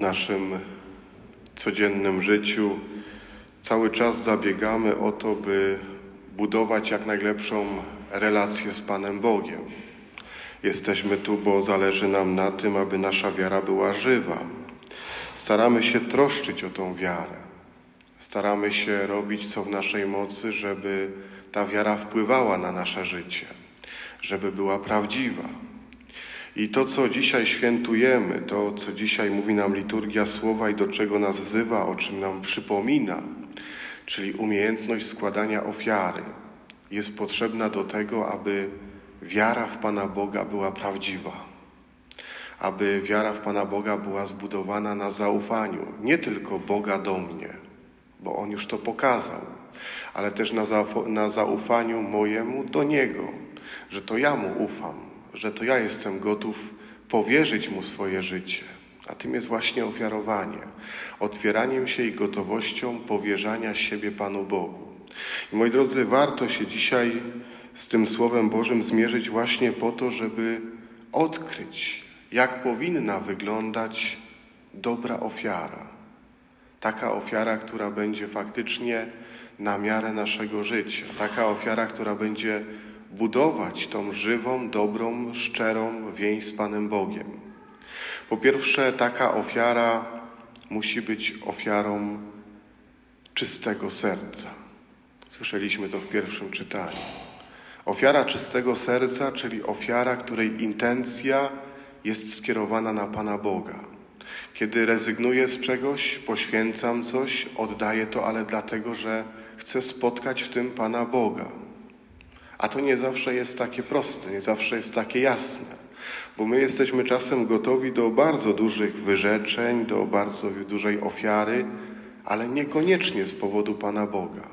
w naszym codziennym życiu cały czas zabiegamy o to, by budować jak najlepszą relację z Panem Bogiem. Jesteśmy tu, bo zależy nam na tym, aby nasza wiara była żywa. Staramy się troszczyć o tą wiarę. Staramy się robić co w naszej mocy, żeby ta wiara wpływała na nasze życie, żeby była prawdziwa. I to, co dzisiaj świętujemy, to, co dzisiaj mówi nam liturgia słowa i do czego nas wzywa, o czym nam przypomina, czyli umiejętność składania ofiary, jest potrzebna do tego, aby wiara w Pana Boga była prawdziwa. Aby wiara w Pana Boga była zbudowana na zaufaniu, nie tylko Boga do mnie, bo On już to pokazał, ale też na, zaufaniu mojemu do Niego, że to ja Mu ufam, że to ja jestem gotów powierzyć Mu swoje życie. A tym jest właśnie ofiarowanie, otwieraniem się i gotowością powierzania siebie Panu Bogu. I moi drodzy, warto się dzisiaj z tym Słowem Bożym zmierzyć właśnie po to, żeby odkryć, jak powinna wyglądać dobra ofiara. Taka ofiara, która będzie faktycznie na miarę naszego życia. Taka ofiara, która będzie budować tą żywą, dobrą, szczerą więź z Panem Bogiem. Po pierwsze, taka ofiara musi być ofiarą czystego serca. Słyszeliśmy to w pierwszym czytaniu. Ofiara czystego serca, czyli ofiara, której intencja jest skierowana na Pana Boga. Kiedy rezygnuję z czegoś, poświęcam coś, oddaję to, ale dlatego, że chcę spotkać w tym Pana Boga. A to nie zawsze jest takie proste, nie zawsze jest takie jasne, bo my jesteśmy czasem gotowi do bardzo dużych wyrzeczeń, do bardzo dużej ofiary, ale niekoniecznie z powodu Pana Boga,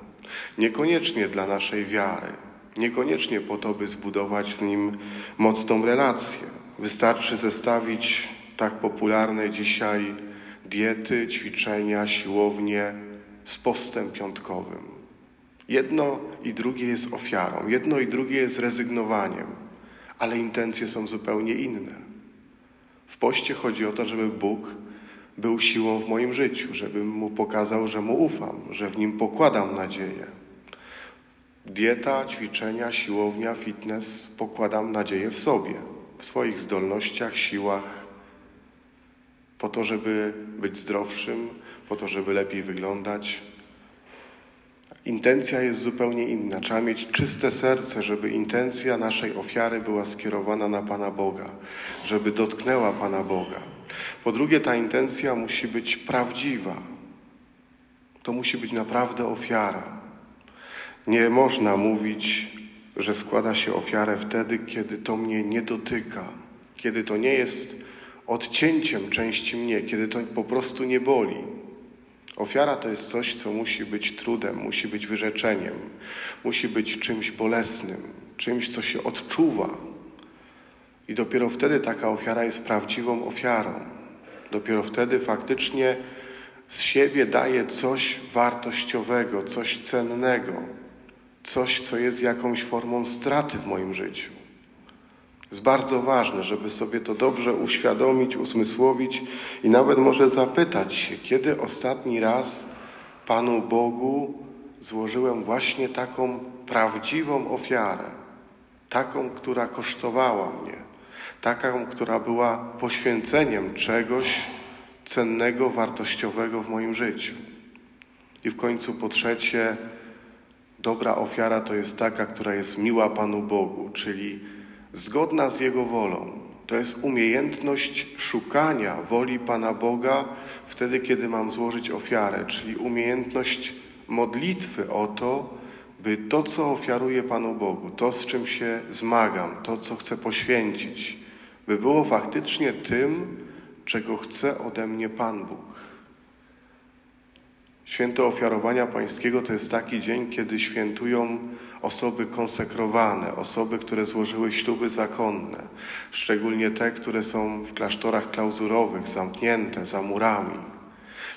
niekoniecznie dla naszej wiary, niekoniecznie po to, by zbudować z Nim mocną relację. Wystarczy zestawić tak popularne dzisiaj diety, ćwiczenia, siłownie z postem piątkowym. Jedno i drugie jest ofiarą, jedno i drugie jest rezygnowaniem, ale intencje są zupełnie inne. W poście chodzi o to, żeby Bóg był siłą w moim życiu, żebym Mu pokazał, że Mu ufam, że w Nim pokładam nadzieję. Dieta, ćwiczenia, siłownia, fitness pokładam nadzieję w sobie, w swoich zdolnościach, siłach, po to, żeby być zdrowszym, po to, żeby lepiej wyglądać, Intencja jest zupełnie inna. Trzeba mieć czyste serce, żeby intencja naszej ofiary była skierowana na Pana Boga, żeby dotknęła Pana Boga. Po drugie, ta intencja musi być prawdziwa. To musi być naprawdę ofiara. Nie można mówić, że składa się ofiarę wtedy, kiedy to mnie nie dotyka, kiedy to nie jest odcięciem części mnie, kiedy to po prostu nie boli. Ofiara to jest coś, co musi być trudem, musi być wyrzeczeniem, musi być czymś bolesnym, czymś, co się odczuwa. I dopiero wtedy taka ofiara jest prawdziwą ofiarą. Dopiero wtedy faktycznie z siebie daje coś wartościowego, coś cennego, coś, co jest jakąś formą straty w moim życiu. Jest bardzo ważne, żeby sobie to dobrze uświadomić, uzmysłowić i nawet może zapytać się, kiedy ostatni raz Panu Bogu złożyłem właśnie taką prawdziwą ofiarę, taką, która kosztowała mnie, taką, która była poświęceniem czegoś cennego, wartościowego w moim życiu. I w końcu po trzecie, dobra ofiara to jest taka, która jest miła Panu Bogu, czyli zgodna z Jego wolą. To jest umiejętność szukania woli Pana Boga wtedy, kiedy mam złożyć ofiarę, czyli umiejętność modlitwy o to, by to, co ofiaruję Panu Bogu, to, z czym się zmagam, to, co chcę poświęcić, by było faktycznie tym, czego chce ode mnie Pan Bóg. Święto ofiarowania pańskiego to jest taki dzień, kiedy świętują osoby konsekrowane, osoby, które złożyły śluby zakonne, szczególnie te, które są w klasztorach klauzurowych, zamknięte za murami.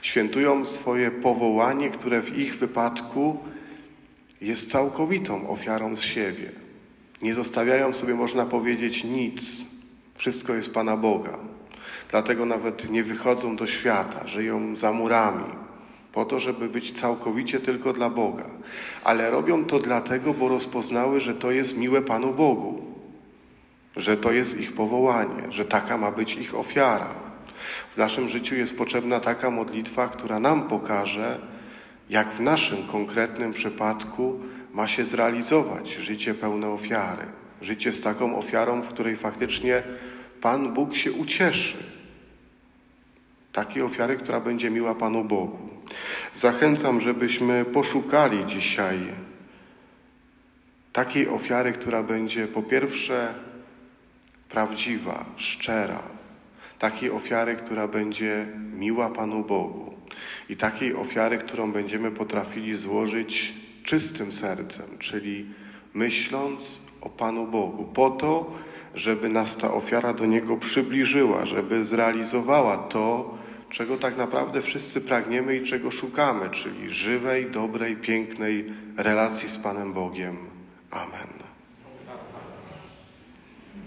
Świętują swoje powołanie, które w ich wypadku jest całkowitą ofiarą z siebie. Nie zostawiają sobie, można powiedzieć, nic. Wszystko jest Pana Boga. Dlatego nawet nie wychodzą do świata, żyją za murami, po to, żeby być całkowicie tylko dla Boga. Ale robią to dlatego, bo rozpoznały, że to jest miłe Panu Bogu, że to jest ich powołanie, że taka ma być ich ofiara. W naszym życiu jest potrzebna taka modlitwa, która nam pokaże, jak w naszym konkretnym przypadku ma się zrealizować życie pełne ofiary. Życie z taką ofiarą, w której faktycznie Pan Bóg się ucieszy. Takiej ofiary, która będzie miła Panu Bogu. Zachęcam, żebyśmy poszukali dzisiaj takiej ofiary, która będzie po pierwsze prawdziwa, szczera, takiej ofiary, która będzie miła Panu Bogu i takiej ofiary, którą będziemy potrafili złożyć czystym sercem, czyli myśląc o Panu Bogu, po to, żeby nas ta ofiara do Niego przybliżyła, żeby zrealizowała to, czego tak naprawdę wszyscy pragniemy i czego szukamy, czyli żywej, dobrej, pięknej relacji z Panem Bogiem. Amen.